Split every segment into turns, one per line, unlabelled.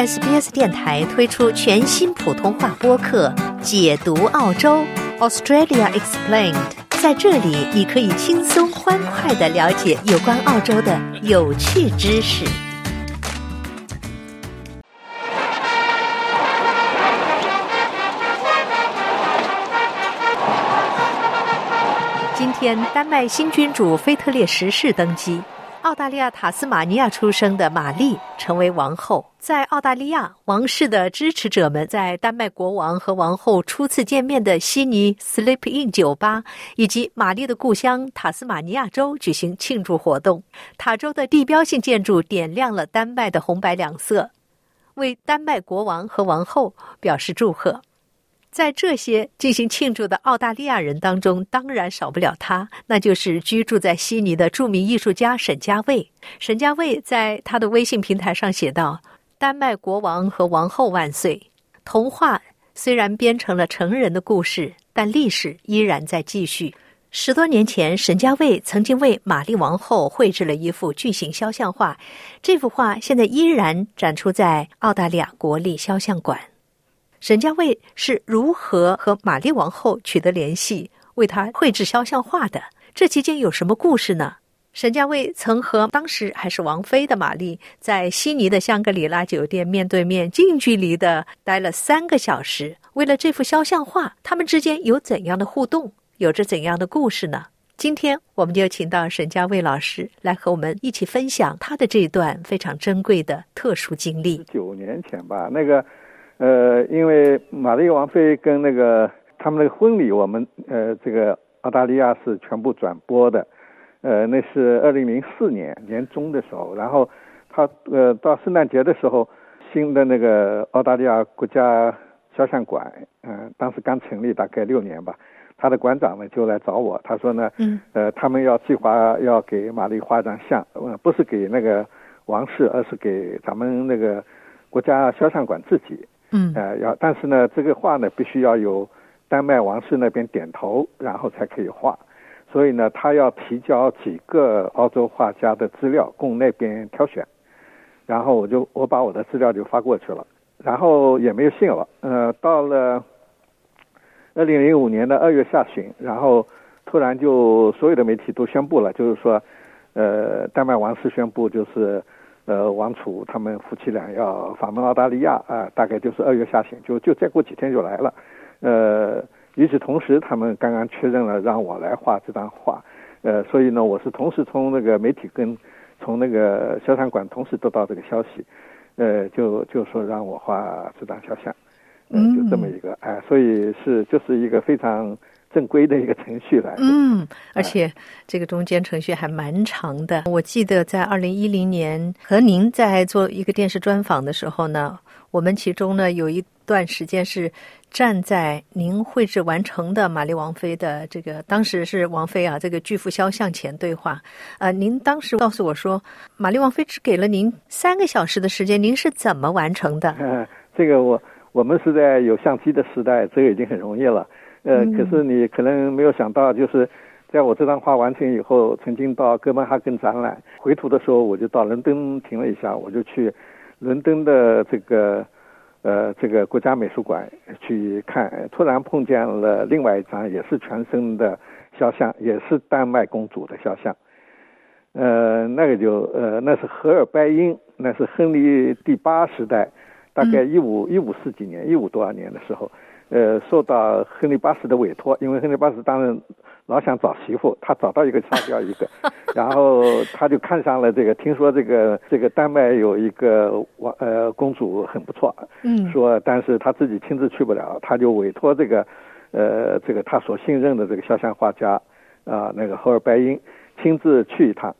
SBS 电台推出全新普通话播客《解读澳洲 Australia Explained》。在这里，你可以轻松欢快的了解有关澳洲的有趣知识。今天，丹麦新君主腓特烈十世登基。澳大利亚塔斯马尼亚出生的玛丽成为王后。在澳大利亚，王室的支持者们在丹麦国王和王后初次见面的悉尼 Sleep In 酒吧以及玛丽的故乡塔斯马尼亚州举行庆祝活动。塔州的地标性建筑点亮了丹麦的红白两色，为丹麦国王和王后表示祝贺。在这些进行庆祝的澳大利亚人当中，当然少不了他，那就是居住在悉尼的著名艺术家沈家卫。沈家卫在他的微信平台上写道：“丹麦国王和王后万岁！童话虽然编成了成人的故事，但历史依然在继续。十多年前，沈家卫曾经为玛丽王后绘制了一幅巨型肖像画，这幅画现在依然展出在澳大利亚国立肖像馆。”沈家卫是如何和玛丽王后取得联系，为她绘制肖像画的？这期间有什么故事呢？沈家卫曾和当时还是王妃的玛丽在悉尼的香格里拉酒店面对面、近距离的待了三个小时。为了这幅肖像画，他们之间有怎样的互动？有着怎样的故事呢？今天我们就请到沈家卫老师来和我们一起分享他的这一段非常珍贵的特殊经历。
九年前吧，那个。呃，因为玛丽王妃跟那个他们那个婚礼，我们呃这个澳大利亚是全部转播的，呃，那是二零零四年年中的时候，然后他呃到圣诞节的时候，新的那个澳大利亚国家肖像馆，嗯，当时刚成立大概六年吧，他的馆长呢就来找我，他说呢，嗯，呃，他们要计划要给玛丽画一张像，呃，不是给那个王室，而是给咱们那个国家肖像馆自己。
嗯，
呃，要，但是呢，这个画呢，必须要有丹麦王室那边点头，然后才可以画。所以呢，他要提交几个澳洲画家的资料供那边挑选。然后我就我把我的资料就发过去了，然后也没有信了。呃，到了二零零五年的二月下旬，然后突然就所有的媒体都宣布了，就是说，呃，丹麦王室宣布就是。呃，王储他们夫妻俩要访问澳大利亚啊，大概就是二月下旬，就就再过几天就来了。呃，与此同时，他们刚刚确认了让我来画这张画，呃，所以呢，我是同时从那个媒体跟从那个肖像馆同时得到这个消息，呃，就就说让我画这张肖像，嗯，就这么一个，哎，所以是就是一个非常。正规的一个程序来，
嗯，而且这个中间程序还蛮长的。我记得在二零一零年和您在做一个电视专访的时候呢，我们其中呢有一段时间是站在您绘制完成的玛丽王妃的这个当时是王妃啊这个巨幅肖像前对话。呃，您当时告诉我说，玛丽王妃只给了您三个小时的时间，您是怎么完成的？
嗯，这个我我们是在有相机的时代，这个已经很容易了。呃，可是你可能没有想到，就是在我这张画完成以后，曾经到哥本哈根展览，回途的时候我就到伦敦停了一下，我就去伦敦的这个呃这个国家美术馆去看，突然碰见了另外一张也是全身的肖像，也是丹麦公主的肖像，呃，那个就呃那是荷尔拜因，那是亨利第八时代，大概一五一五四几年，一五多少年的时候。呃，受到亨利八世的委托，因为亨利八世当然老想找媳妇，他找到一个杀掉 一个，然后他就看上了这个，听说这个这个丹麦有一个王呃公主很不错，
嗯，
说但是他自己亲自去不了，他就委托这个呃这个他所信任的这个肖像画家啊那个侯尔白因亲自去一趟，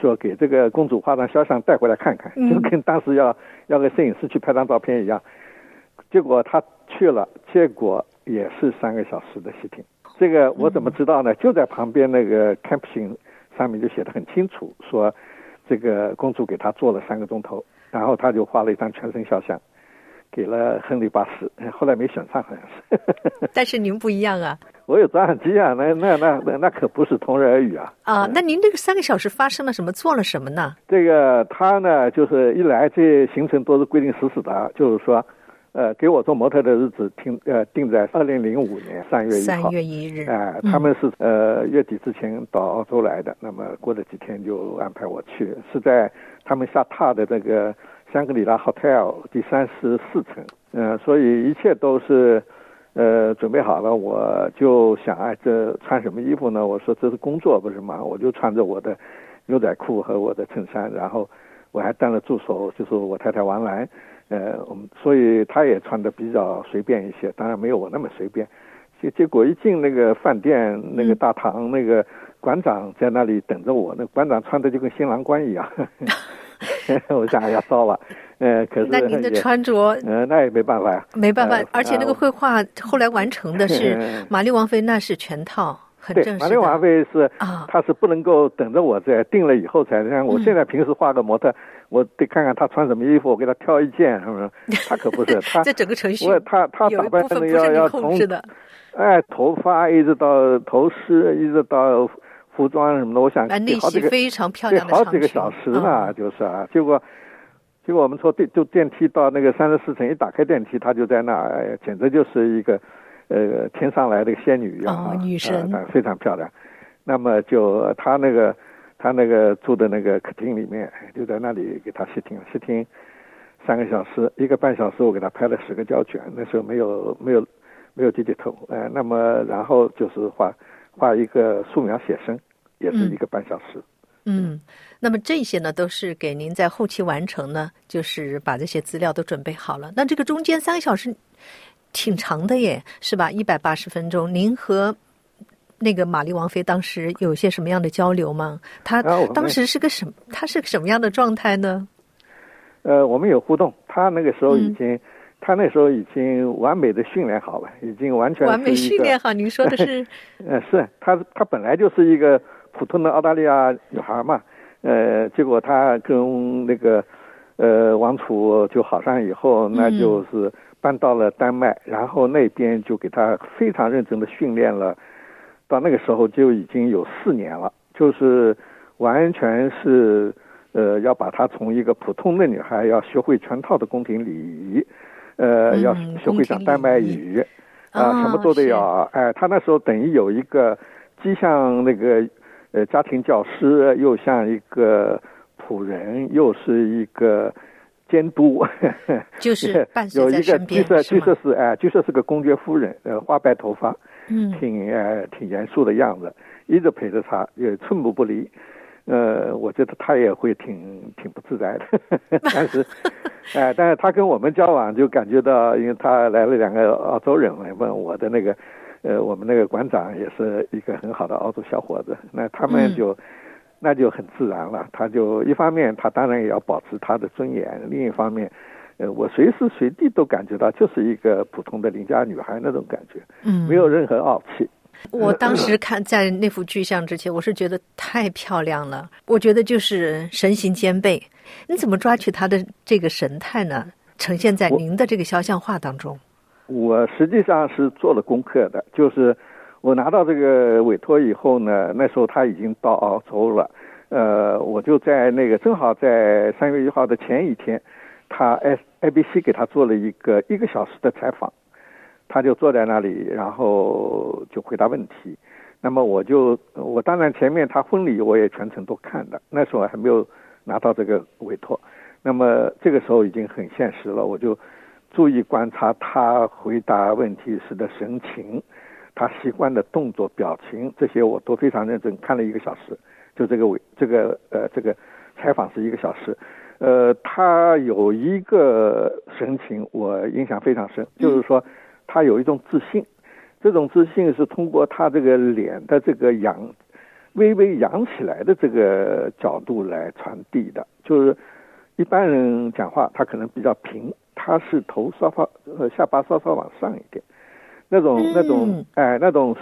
说给这个公主画张肖像带回来看看，就跟当时要要个摄影师去拍张照片一样，结果他。去了，结果也是三个小时的视频。这个我怎么知道呢？就在旁边那个 camping 上面就写的很清楚，说这个公主给他做了三个钟头，然后他就画了一张全身肖像，给了亨利八世，后来没选上好像是。
但是您不一样啊，
我有照相机啊，那那那那那可不是同日而语啊。
啊，那您这个三个小时发生了什么？做了什么呢？
这个他呢，就是一来这行程都是规定死死的，就是说。呃，给我做模特的日子定呃定在二零零五年三月一
号。三月一日。
哎，他们是呃月底之前到澳洲来的，那么过了几天就安排我去，是在他们下榻的这个香格里拉 hotel 第三十四层。嗯，所以一切都是呃准备好了，我就想哎，这穿什么衣服呢？我说这是工作不是吗？我就穿着我的牛仔裤和我的衬衫，然后我还带了助手，就是我太太王兰。呃，我们所以他也穿的比较随便一些，当然没有我那么随便。结结果一进那个饭店那个大堂，那个馆长在那里等着我，那馆长穿的就跟新郎官一样。我想哎呀，糟了，呃，可是
那您的穿着，
呃，那也没办法呀，
没办法。而且那个绘画后来完成的是 玛丽王妃，那是全套。
对，玛丽王妃是，他是不能够等着我在定了以后才。像我现在平时画个模特，我得看看他穿什么衣服，我给他挑一件，是不是？她可不是，他
这整个程序，
他他打扮的要要从，哎，头发一直到头饰，一直到服装什么的，我想好几个
非常漂亮
的好几个小时呢，就是啊。结果，结果我们坐电就电梯到那个三十四层，一打开电梯，他就在那儿，简直就是一个。呃，天上来的仙女一样啊，
女神
非常漂亮。那么就她那个，她那个住的那个客厅里面，就在那里给她试听，试听三个小时，一个半小时，我给她拍了十个胶卷。那时候没有没有没有低低头，哎，那么然后就是画画一个素描写生，也是一个半小时。
嗯，那么这些呢，都是给您在后期完成呢，就是把这些资料都准备好了。那这个中间三个小时。挺长的耶，是吧？一百八十分钟。您和那个玛丽王妃当时有些什么样的交流吗？她当时是个什？她是个什么样的状态呢？
呃，我们有互动。她那个时候已经，她那时候已经完美的训练好了，已经完全
完美训练好。您说的是？
呃，是她，她本来就是一个普通的澳大利亚女孩嘛。呃，结果她跟那个呃王储就好上以后，那就是。搬到了丹麦，然后那边就给他非常认真的训练了，到那个时候就已经有四年了，就是完全是呃要把她从一个普通的女孩要学会全套的宫廷礼仪，呃要学会讲丹麦语啊什么都得要，哎，他那时候等于有一个既像那个呃家庭教师，又像一个仆人，又是一个。监督
就是
有一个据说据说是哎，据说是个公爵夫人，呃，花白头发，
嗯，
挺呃挺严肃的样子，一直陪着他，也寸步不离。呃，我觉得他也会挺挺不自在的，但是，哎，但是他跟我们交往就感觉到，因为他来了两个澳洲人来问我的那个，呃，我们那个馆长也是一个很好的澳洲小伙子，那他们就。那就很自然了，他就一方面他当然也要保持他的尊严，另一方面，呃，我随时随地都感觉到就是一个普通的邻家女孩那种感觉，
嗯，
没有任何傲气。
我当时看在那幅巨像之前，我是觉得太漂亮了，我觉得就是神形兼备。你怎么抓取她的这个神态呢？呈现在您的这个肖像画当中？
我实际上是做了功课的，就是。我拿到这个委托以后呢，那时候他已经到澳洲了，呃，我就在那个正好在三月一号的前一天，他 S A B C 给他做了一个一个小时的采访，他就坐在那里，然后就回答问题。那么我就我当然前面他婚礼我也全程都看的，那时候还没有拿到这个委托，那么这个时候已经很现实了，我就注意观察他回答问题时的神情。他习惯的动作、表情这些我都非常认真看了一个小时，就这个委这个呃这个采访是一个小时，呃，他有一个神情我印象非常深，就是说他有一种自信，这种自信是通过他这个脸的这个扬微微扬起来的这个角度来传递的，就是一般人讲话他可能比较平，他是头稍稍呃下巴稍稍往上一点。那种那种哎，那种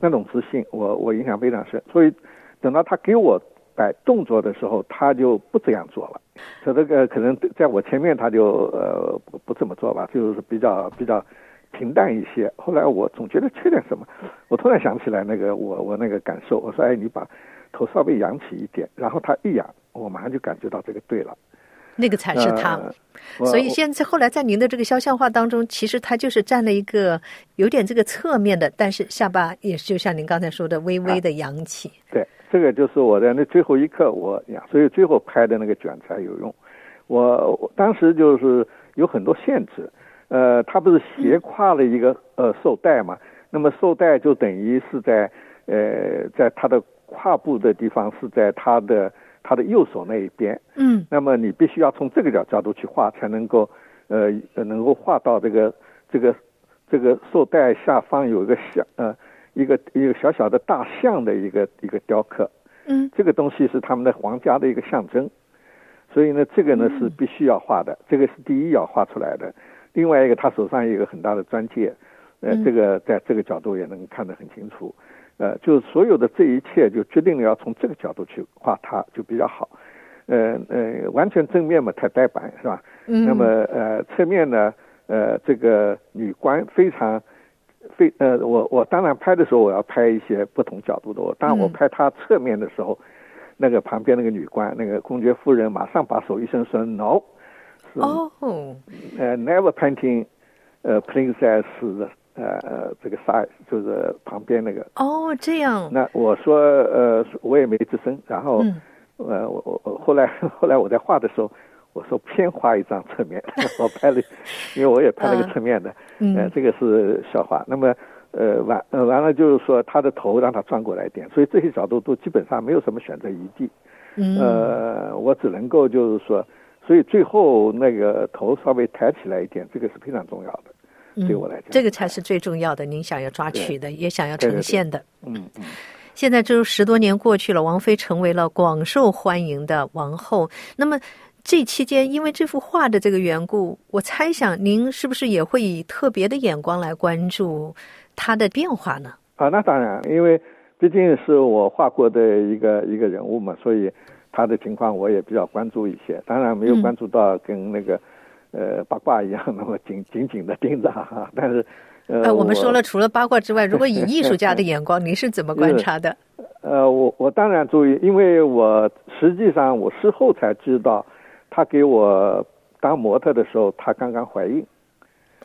那种自信，我我印象非常深。所以等到他给我摆动作的时候，他就不这样做了。他这个可能在我前面，他就呃不不这么做吧，就是比较比较平淡一些。后来我总觉得缺点什么，我突然想起来那个我我那个感受，我说哎，你把头稍微扬起一点，然后他一扬，我马上就感觉到这个对了。
那个才是他，所以现在后来在您的这个肖像画当中，其实他就是占了一个有点这个侧面的，但是下巴也是就像您刚才说的微微的扬起。
对，这个就是我在那最后一刻我呀，所以最后拍的那个卷才有用。我当时就是有很多限制，呃，他不是斜挎了一个呃绶带嘛，那么绶带就等于是在呃在他的胯部的地方是在他的。他的右手那一边，
嗯，
那么你必须要从这个角角度去画，才能够，呃，能够画到这个这个这个绶带下方有一个小呃一个一个小小的大象的一个一个雕刻，
嗯，
这个东西是他们的皇家的一个象征，所以呢，这个呢是必须要画的，这个是第一要画出来的。另外一个，他手上有一个很大的钻戒，呃，这个在这个角度也能看得很清楚。呃，就是所有的这一切，就决定了要从这个角度去画它，就比较好。呃呃，完全正面嘛，太呆板是吧？
嗯。
那么呃，侧面呢，呃，这个女官非常非呃，我我当然拍的时候，我要拍一些不同角度的。我当我拍她侧面的时候，那个旁边那个女官，那个公爵夫人，马上把手一伸说：“No。”
哦。
呃，Never painting，呃，princess。呃呃，这个 size 就是旁边那个
哦，这样。
那我说呃，我也没吱声。然后呃，我我我后来 后来我在画的时候，我说偏画一张侧面，我拍了，因为我也拍了个侧面的。
嗯，
这个是笑话。那么呃完呃完了就是说他的头让他转过来一点，所以这些角度都基本上没有什么选择余地。
嗯，
呃，我只能够就是说，所以最后那个头稍微抬起来一点，这个是非常重要的。对我来讲，
这个才是最重要的。您想要抓取的，也想要呈现的。
嗯嗯。
现在这十多年过去了，王菲成为了广受欢迎的王后。那么这期间，因为这幅画的这个缘故，我猜想您是不是也会以特别的眼光来关注她的变化呢？
啊，那当然，因为毕竟是我画过的一个一个人物嘛，所以她的情况我也比较关注一些。当然没有关注到跟那个。呃，八卦一样那么紧紧紧的盯着哈，但是，呃，
我们说了，除了八卦之外，如果以艺术家的眼光，您是怎么 观察的？
呃，我我当然注意，因为我实际上我事后才知道，他给我当模特的时候，他刚刚怀孕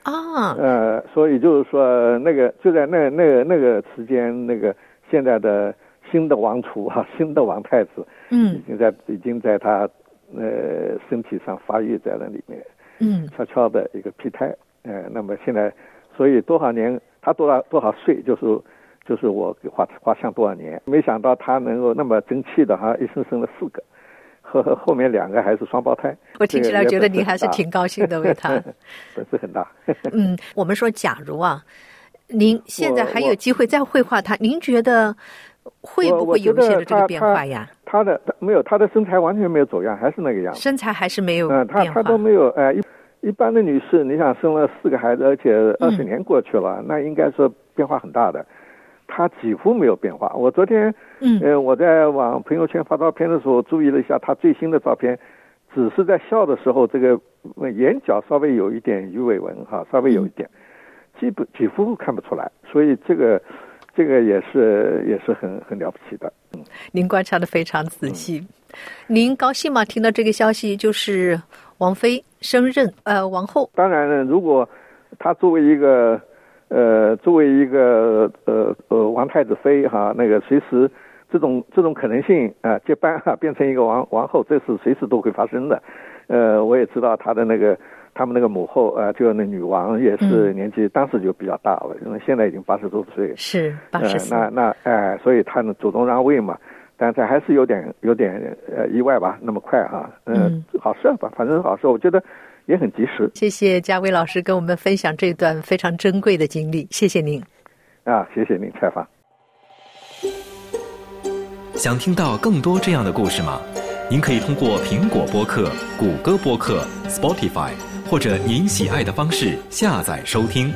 啊，
呃，所以就是说，那个就在那那个那个时间，那个现在的新的王储啊，新的王太子，
嗯，
已经在已经在他呃身体上发育在那里面。
嗯，
悄悄的一个胚胎，呃，那么现在，所以多少年，他多少多少岁，就是就是我给画画像多少年，没想到他能够那么争气的哈，一生生了四个，后后面两个还是双胞胎。
我听起来觉得您还是挺高兴的为他，
本事很大。
嗯，我们说，假如啊，您现在还有机会再绘画他，您觉得会不会有一些的这个变化呀？
他的没有，他的身材完全没有走样，还是那个样子。
身材还是没有
嗯，他他都没有哎，一一般的女士，你想生了四个孩子，而且二十年过去了，那应该说变化很大的。她几乎没有变化。我昨天
嗯，
呃，我在往朋友圈发照片的时候，注意了一下她最新的照片，只是在笑的时候，这个眼角稍微有一点鱼尾纹哈，稍微有一点，基本几乎看不出来。所以这个。这个也是也是很很了不起的，嗯，
您观察的非常仔细，您高兴吗？听到这个消息，就是王妃升任呃王后。
当然，如果她作为一个呃作为一个呃呃王太子妃哈，那个随时这种这种可能性啊接班哈变成一个王王后，这是随时都会发生的。呃，我也知道她的那个。他们那个母后啊，就那女王也是年纪当时就比较大了，因为现在已经八十多岁。
是八十
岁。那那哎，所以他呢主动让位嘛，但这还是有点有点呃意外吧，那么快哈。嗯，好事吧，反正好事，我觉得也很及时。
谢谢嘉威老师跟我们分享这段非常珍贵的经历，谢谢您。
啊，谢谢您采访。
想听到更多这样的故事吗？您可以通过苹果播客、谷歌播客、Spotify。或者您喜爱的方式下载收听。